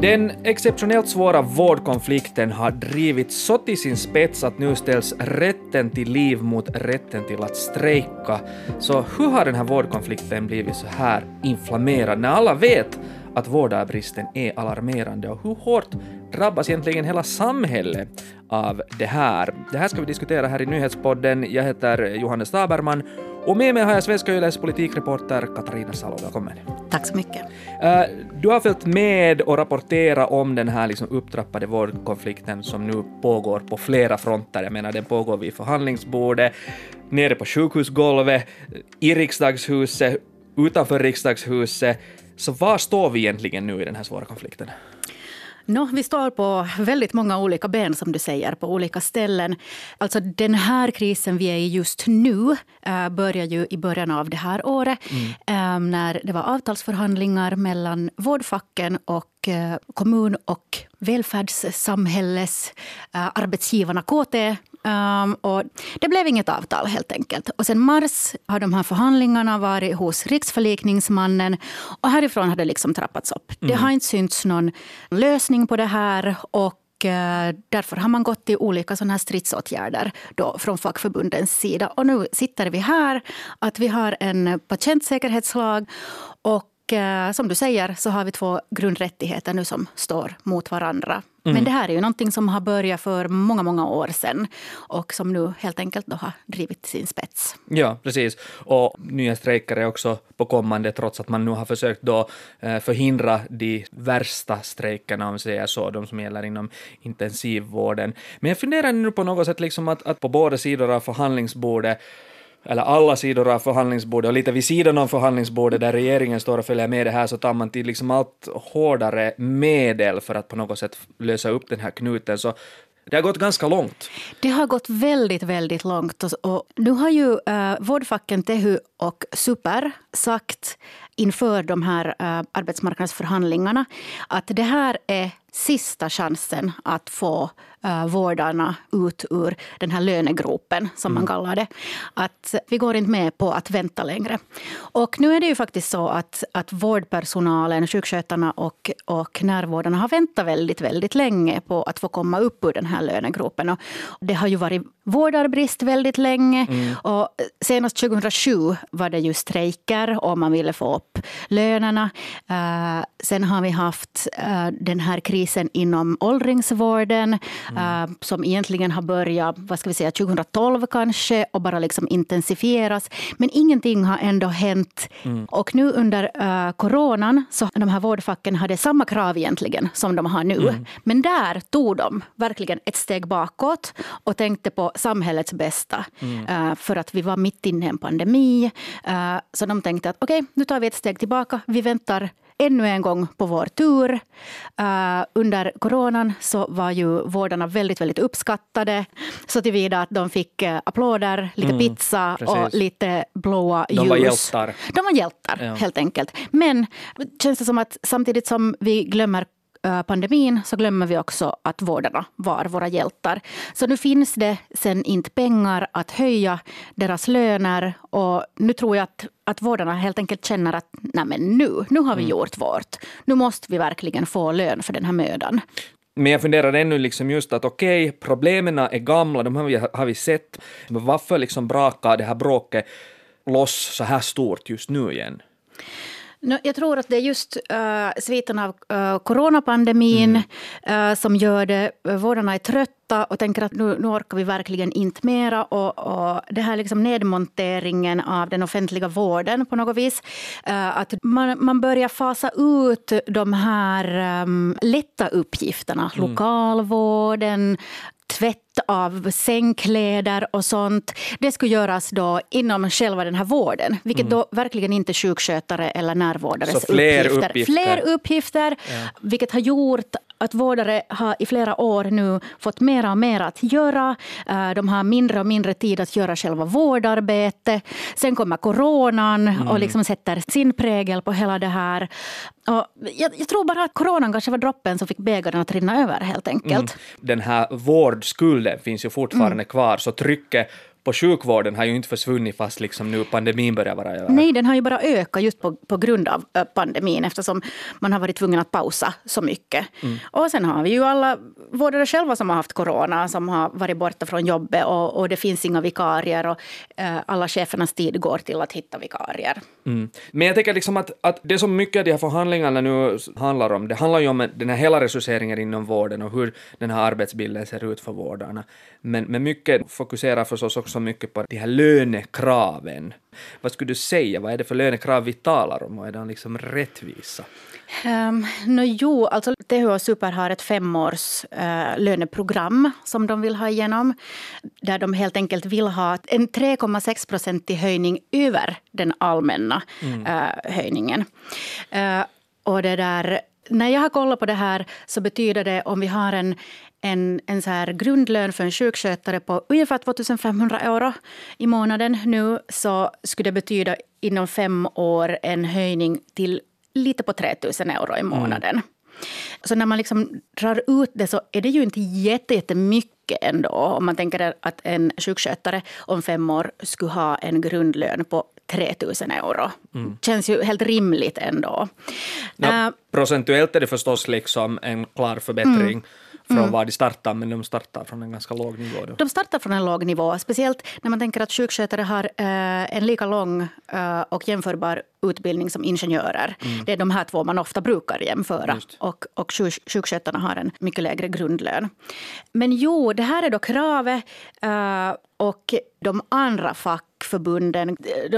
Den exceptionellt svåra vårdkonflikten har drivits så till sin spets att nu ställs rätten till liv mot rätten till att strejka. Så hur har den här vårdkonflikten blivit så här inflammerad när alla vet att vårdarbristen är alarmerande och hur hårt drabbas egentligen hela samhället av det här? Det här ska vi diskutera här i nyhetspodden. Jag heter Johannes Taberman och med mig har jag Svenska Yles politikreporter Katarina Salo. Välkommen. Tack så mycket. Uh, du har följt med och rapporterat om den här liksom upptrappade vårdkonflikten som nu pågår på flera fronter. Jag menar, den pågår vid förhandlingsbordet, nere på sjukhusgolvet, i riksdagshuset, utanför riksdagshuset. Så var står vi egentligen nu i den här svåra konflikten? No, vi står på väldigt många olika ben, som du säger, på olika ställen. Alltså den här krisen vi är i just nu äh, börjar ju i början av det här året mm. äh, när det var avtalsförhandlingar mellan vårdfacken och äh, kommun och välfärdssamhälles arbetsgivarna KT Um, och det blev inget avtal helt enkelt. Och sen mars har de här förhandlingarna varit hos riksförlikningsmannen och härifrån har det liksom trappats upp. Mm. Det har inte synts någon lösning på det här och eh, Därför har man gått till olika såna här stridsåtgärder då från fackförbundens sida. Och nu sitter vi här, att vi har en patientsäkerhetslag och eh, som du säger så har vi två grundrättigheter nu som står mot varandra. Mm. Men det här är ju någonting som har börjat för många, många år sedan och som nu helt enkelt då har drivit sin spets. Ja, precis. Och nya strejker är också på kommande trots att man nu har försökt då eh, förhindra de värsta strejkerna, om man säger så, de som gäller inom intensivvården. Men jag funderar nu på något sätt liksom att, att på båda sidor av förhandlingsbordet eller alla sidor av förhandlingsbordet och lite vid sidan om förhandlingsbordet där regeringen står och följer med det här så tar man till liksom allt hårdare medel för att på något sätt lösa upp den här knuten. Så det har gått ganska långt. Det har gått väldigt, väldigt långt. Och nu har ju uh, vårdfacken Tehu och Super sagt inför de här uh, arbetsmarknadsförhandlingarna att det här är sista chansen att få uh, vårdarna ut ur den här lönegropen, som mm. man kallar det. Att vi går inte med på att vänta längre. Och nu är det ju faktiskt så att, att vårdpersonalen, sjukskötarna och, och närvårdarna har väntat väldigt, väldigt länge på att få komma upp ur den här lönegropen. Och det har ju varit vårdarbrist väldigt länge. Mm. Och senast 2007 var det ju strejker och man ville få upp lönerna. Uh, sen har vi haft uh, den här krisen inom åldringsvården mm. uh, som egentligen har börjat vad ska vi säga, 2012 kanske och bara liksom intensifieras. Men ingenting har ändå hänt. Mm. Och nu under uh, coronan så de här vårdfacken hade samma krav egentligen som de har nu. Mm. Men där tog de verkligen ett steg bakåt och tänkte på samhällets bästa. Uh, för att vi var mitt inne i en pandemi. så de tänkte att okej, okay, nu tar vi ett steg tillbaka. Vi väntar ännu en gång på vår tur. Uh, under coronan så var ju vårdarna väldigt, väldigt uppskattade så tillvida att de fick uh, applåder, lite mm, pizza precis. och lite blåa ljus. De var hjältar. De var hjältar, ja. helt enkelt. Men känns det som att samtidigt som vi glömmer Eh, pandemin så glömmer vi också att vårdarna var våra hjältar. Så nu finns det sen inte pengar att höja deras löner och nu tror jag att, att vårdarna helt enkelt känner att Nej, men nu, nu har vi mm. gjort vårt. Nu måste vi verkligen få lön för den här mödan. Men jag funderar ännu liksom just att okej, okay, problemen är gamla, de har vi, har vi sett, men varför liksom brakar det här bråket loss så här stort just nu igen? Jag tror att det är just uh, sviten av uh, coronapandemin mm. uh, som gör det. Vårdarna är trötta och tänker att nu, nu orkar vi verkligen inte mera. Och, och det här liksom nedmonteringen av den offentliga vården på något vis. Uh, att man, man börjar fasa ut de här um, lätta uppgifterna. Mm. Lokalvården, tvätt av sängkläder och sånt. Det skulle göras då inom själva den här vården, vilket mm. då verkligen inte sjukskötare eller närvårdares Så fler uppgifter. uppgifter. Fler uppgifter, ja. vilket har gjort att vårdare har i flera år nu fått mer och mer att göra. Eh, de har mindre och mindre tid att göra själva vårdarbete. Sen kommer coronan mm. och liksom sätter sin prägel på hela det här. Jag, jag, tror bara att coronan kanske var droppen som fick bägaren att rinna över helt enkelt. Mm. Den här vårdskulden finns ju fortfarande mm. kvar, så trycket på sjukvården har ju inte försvunnit fast liksom nu pandemin börjar vara över. Nej, den har ju bara ökat just på, på grund av pandemin eftersom man har varit tvungen att pausa så mycket. Mm. Och sen har vi ju alla vårdare själva som har haft corona, som har varit borta från jobbet och, och det finns inga vikarier och eh, alla chefernas tid går till att hitta vikarier. Mm. Men jag tänker liksom att, att det som mycket av de här förhandlingarna nu handlar om, det handlar ju om den här hela resurseringen inom vården och hur den här arbetsbilden ser ut för vårdarna. Men, men mycket fokuserar förstås också mycket på de här lönekraven. Vad skulle du säga, vad är det för lönekrav vi talar om och är de liksom rättvisa? Um, no, jo, alltså THO Super har ett femårs uh, löneprogram som de vill ha igenom. Där de helt enkelt vill ha en 3,6 procentig höjning över den allmänna mm. uh, höjningen. Uh, och det där, när jag har kollat på det här så betyder det om vi har en, en, en så här grundlön för en sjukskötare på ungefär 2 500 euro i månaden nu så skulle det betyda inom fem år en höjning till lite på 3 000 euro i månaden. Mm. Så när man liksom drar ut det så är det ju inte jättemycket ändå. Om man tänker att en sjukskötare om fem år skulle ha en grundlön på 3 000 euro. Mm. känns ju helt rimligt ändå. Ja, uh, procentuellt är det förstås liksom en klar förbättring. Mm från mm. var de startar, men de startar från en ganska låg nivå. Då. De startar från en låg nivå, speciellt när man tänker att sjukskötare har eh, en lika lång eh, och jämförbar utbildning som ingenjörer. Mm. Det är de här två man ofta brukar jämföra. Och, och sjukskötarna har en mycket lägre grundlön. Men jo, det här är då kravet. Uh, och de andra fackförbunden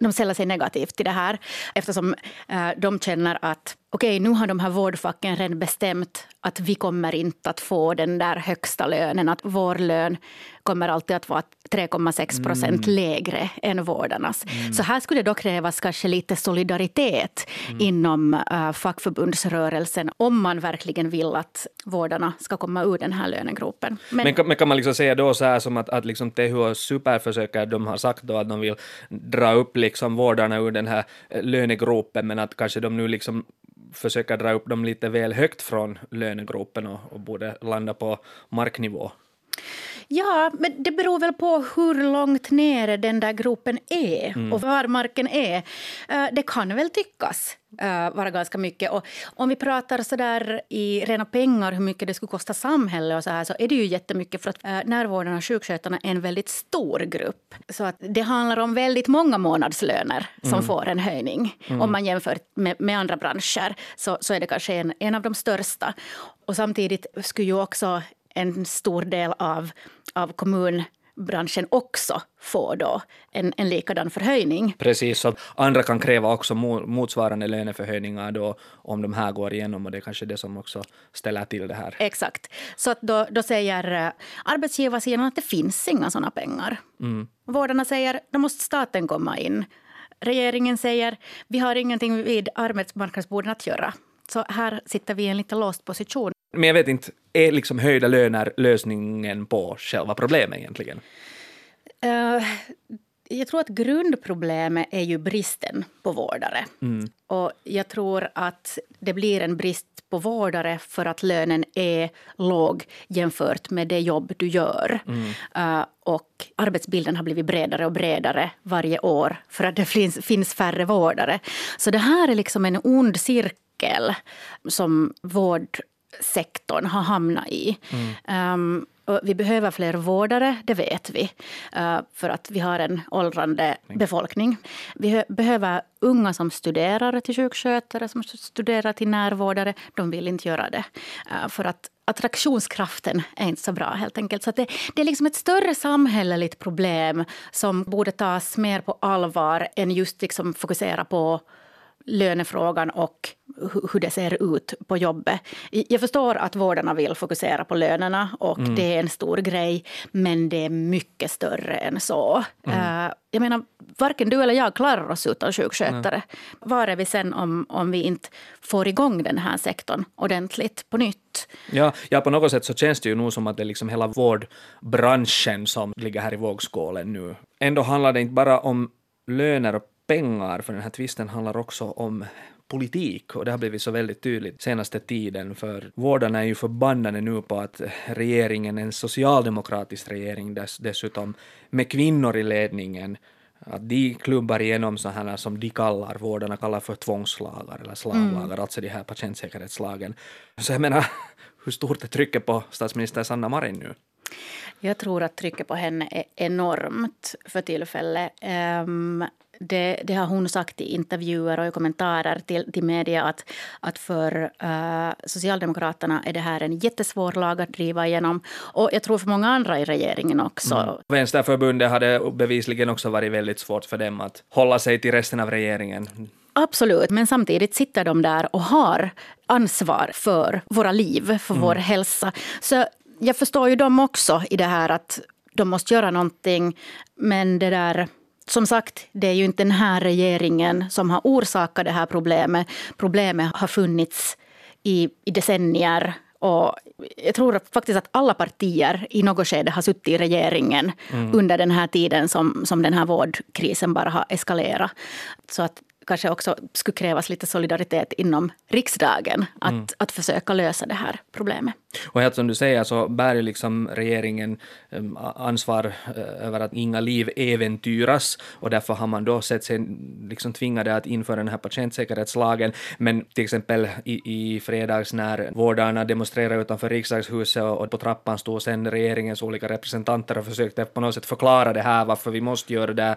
de ställer sig negativt till det här eftersom eh, de känner att okej, okay, nu har de här vårdfacken redan bestämt att vi kommer inte att få den där högsta lönen. Att vår lön kommer alltid att vara 3,6 procent mm. lägre än vårdarnas. Mm. Så här skulle det då krävas kanske lite solidaritet mm. inom uh, fackförbundsrörelsen om man verkligen vill att vårdarna ska komma ur den här lönegropen. Men, men, kan, men kan man liksom säga då så här som att, att liksom THO Super försöker, de har sagt då att de vill dra upp liksom vårdarna ur den här eh, lönegropen, men att kanske de nu liksom försöker dra upp dem lite väl högt från lönegropen och, och borde landa på marknivå. Ja, men det beror väl på hur långt nere den där gropen är mm. och var marken är. Eh, det kan väl tyckas eh, vara ganska mycket. Och om vi pratar så där i rena pengar hur mycket det skulle kosta samhället och så här så är det ju jättemycket för att eh, närvårdarna och sjukskötarna är en väldigt stor grupp. Så att det handlar om väldigt många månadslöner som mm. får en höjning. Mm. Om man jämför med, med andra branscher så, så är det kanske en, en av de största. Och samtidigt skulle ju också en stor del av, av kommunbranschen också få då en, en likadan förhöjning. Precis, så andra kan kräva också motsvarande löneförhöjningar då om de här går igenom och det är kanske det som också ställer till det här. Exakt. Så att då, då säger eh, arbetsgivarsidan att det finns inga sådana pengar. Mm. Vårdarna säger då måste staten komma in. Regeringen säger vi har ingenting vid arbetsmarknadsborden att göra. Så här sitter vi i en lite låst position. Men jag vet inte, är liksom höjda löner lösningen på själva problemet egentligen? Uh, jag tror att grundproblemet är ju bristen på vårdare. Mm. Och jag tror att det blir en brist på vårdare för att lönen är låg jämfört med det jobb du gör. Mm. Uh, och arbetsbilden har blivit bredare och bredare varje år för att det finns, finns färre vårdare. Så det här är liksom en ond cirkel som vård sektorn har hamnat i. Mm. Um, vi behöver fler vårdare, det vet vi, uh, för att vi har en åldrande befolkning. Vi behöver unga som studerar till sjukskötare, som studerar till närvårdare. De vill inte göra det, uh, för att attraktionskraften är inte så bra. helt enkelt. Så det, det, är liksom ett större samhälleligt problem som borde tas mer på allvar än just liksom fokusera på lönefrågan och hur det ser ut på jobbet. Jag förstår att vårdarna vill fokusera på lönerna och mm. det är en stor grej, men det är mycket större än så. Mm. Uh, jag menar, varken du eller jag klarar oss utan sjukskötare. Mm. Var är vi sen om, om vi inte får igång den här sektorn ordentligt på nytt? Ja, ja, på något sätt så känns det ju nog som att det är liksom hela vårdbranschen som ligger här i vågskålen nu. Ändå handlar det inte bara om löner och pengar, för den här tvisten handlar också om politik och det har blivit så väldigt tydligt senaste tiden för vårdarna är ju förbannade nu på att regeringen, en socialdemokratisk regering dess, dessutom, med kvinnor i ledningen, att de klubbar igenom sådana som de kallar, vårdarna kallar för tvångslagar eller slavlagar, mm. alltså de här patientsäkerhetslagen. Så jag menar, hur stort är trycket på statsminister Sanna Marin nu? Jag tror att trycket på henne är enormt för tillfället. Um, det, det, har hon sagt i intervjuer och i kommentarer till, till media att, att för uh, Socialdemokraterna är det här en jättesvår lag att driva igenom. Och jag tror för många andra i regeringen också. Mm. Vänsterförbundet hade bevisligen också varit väldigt svårt för dem att hålla sig till resten av regeringen. Absolut, men samtidigt sitter de där och har ansvar för våra liv, för mm. vår hälsa. Så jag förstår ju dem också i det här att de måste göra någonting. Men det där, som sagt, det är ju inte den här regeringen som har orsakat det här problemet. Problemet har funnits i, i decennier. Och jag tror faktiskt att alla partier i något skede har suttit i regeringen mm. under den här tiden som, som den här vårdkrisen bara har eskalerat. Så att kanske också skulle krävas lite solidaritet inom riksdagen att, mm. att försöka lösa det här problemet. Och helt som du säger så bär ju liksom regeringen ansvar uh, över att inga liv äventyras och därför har man då sett sig liksom tvingade att införa den här patientsäkerhetslagen. Men till exempel i, i fredags när vårdarna demonstrerade utanför riksdagshuset och, på trappan stod sen regeringens olika representanter och försökte på något sätt förklara det här varför vi måste göra det,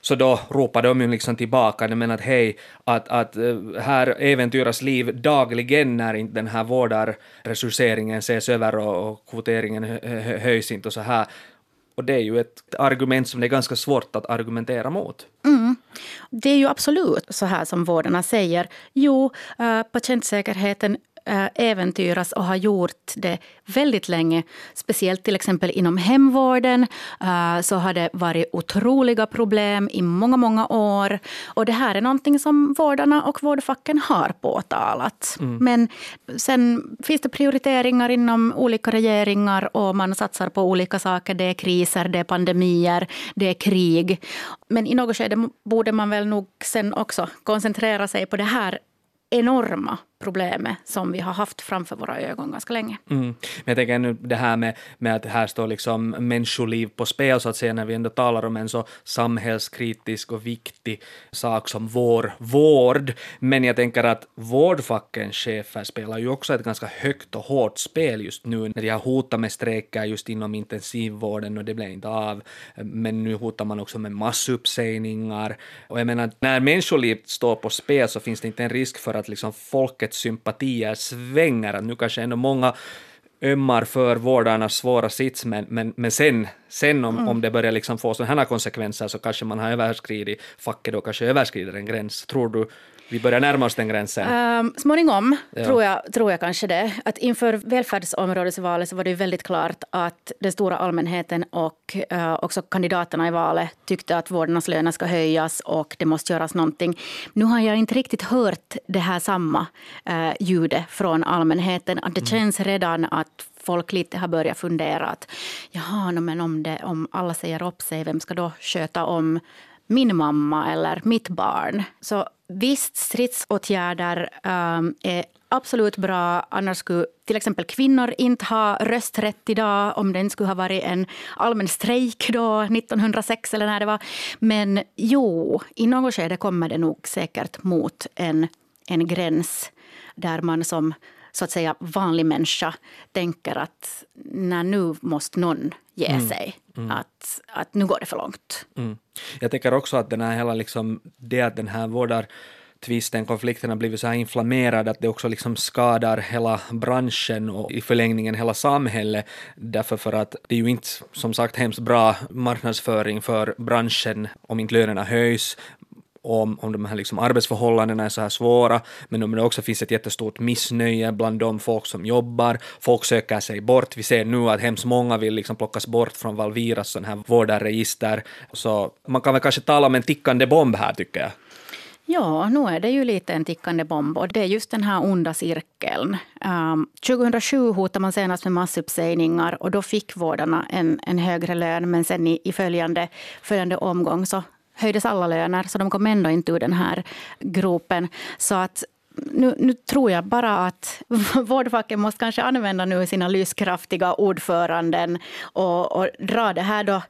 så då ropade de ju liksom tillbaka, menar att hej, att, att eh, här äventyras liv dagligen när inte den här vårdarresurseringen ses över och, och kvoteringen höjs inte och så här. Och det är ju ett argument som det är ganska svårt att argumentera mot. Mm. Det är ju absolut så här som vårdarna säger. Jo, eh, patientsäkerheten äventyras och har gjort det väldigt länge. Speciellt till exempel inom hemvården eh, så har det varit otroliga problem i många, många år. Och det här är någonting som vårdarna och vårdfacken har påtalat. Mm. Men sen finns det prioriteringar inom olika regeringar och man satsar på olika saker. Det är kriser, det är pandemier, det är krig. Men i något skede borde man väl nog sen också koncentrera sig på det här enorma problemet som vi har haft framför våra ögon ganska länge. Mm. Men jag tänker nu det här med, med att här står liksom människoliv på spel så att säga när vi ändå talar om en så samhällskritisk och viktig sak som vår vård. Men jag tänker att vårdfackens chefer spelar ju också ett ganska högt och hårt spel just nu när de har hotat med strejker just inom intensivvården och det blev inte av. Men nu hotar man också med massuppsägningar. Och jag menar, när människoliv står på spel så finns det inte en risk för att liksom folket sympatier svänger, att nu kanske ändå många ömmar för vårdarnas svåra sits, men, men, men sen, sen om, mm. om det börjar liksom få sådana här konsekvenser så kanske man har överskridit, facket då kanske överskrider en gräns. Tror du vi börjar närma oss den gränsen. Um, småningom ja. tror, jag, tror jag kanske det. Att inför välfärdsområdesvalet så var det väldigt klart att den stora allmänheten och uh, också kandidaterna i valet tyckte att vårdarnas löner ska höjas och det måste göras någonting. Nu har jag inte riktigt hört det här samma uh, ljudet från allmänheten. Att det mm. känns redan att folk lite har börjat fundera att jaha, men om, det, om alla säger upp sig, vem ska då sköta om min mamma eller mitt barn? Så Visst, stridsåtgärder um, är absolut bra. Annars skulle till exempel kvinnor inte ha rösträtt idag om det inte skulle ha varit en allmän strejk då 1906 eller när det var. Men jo, i något skede kommer det nog säkert mot en, en gräns där man som så att säga vanlig människa tänker att när nu måste någon ge mm. sig. Mm. Att, att nu går det för långt. Mm. Jag tänker också att den här hela liksom, det att den här vårdar tvisten, konflikten har blivit så här inflammerad att det också liksom skadar hela branschen och i förlängningen hela samhället. Därför för att det är ju inte som sagt hemskt bra marknadsföring för branschen om inte lönerna höjs om, om de här liksom arbetsförhållandena är så här svåra, men om det också finns ett jättestort missnöje bland de folk som jobbar. Folk söker sig bort. Vi ser nu att hemskt många vill liksom plockas bort från Valviras sån här vårdarregister. Så man kan väl kanske tala om en tickande bomb här, tycker jag. Ja, nu är det ju lite en tickande bomb och det är just den här onda cirkeln. Ehm, um, 2007 hotade man senast med massuppsägningar och då fick vårdarna en, en högre lön men sen i, i följande, följande omgång så höjdes alla löner så de kom ändå inte ur den här gropen. Så att nu, nu tror jag bara att vårdfacken måste kanske använda nu sina lyskraftiga ordföranden och, och dra det här då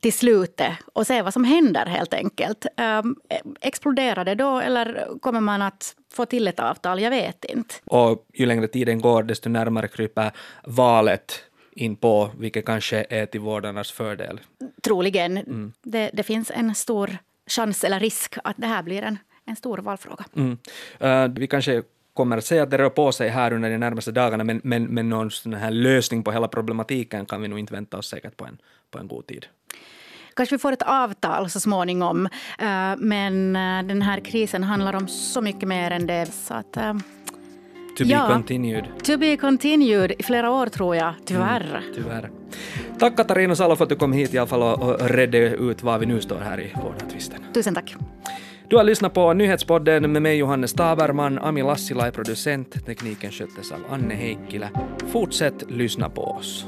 till slutet och se vad som händer helt enkelt. Um, exploderar det då eller kommer man att få till ett avtal? Jag vet inte. Och ju längre tiden går desto närmare kryper valet in på, vilket kanske är till vårdarnas fördel. Troligen. Mm. Det, det finns en stor chans eller risk att det här blir en, en stor valfråga. Mm. Uh, vi kanske kommer att se att det rör på sig här under de närmaste dagarna, men, men, men någon sån här lösning på hela problematiken kan vi nog inte vänta oss säkert på en, på en god tid. Kanske vi får ett avtal så småningom, uh, men uh, den här krisen handlar om så mycket mer än det. Så att, To ja, be continued. To be continued i flera år tror jag, tyvärr. Mm, tyvärr. Tack Katarina Salo för att du kom hit i alla fall och redde ut var vi nu står här i vårdartvisten. Tusen tack. Du har lyssnat på Nyhetspodden med mig Johannes Taberman, Ami Lassila är producent, tekniken sköttes av Anne Heikkilä. Fortsätt lyssna på oss.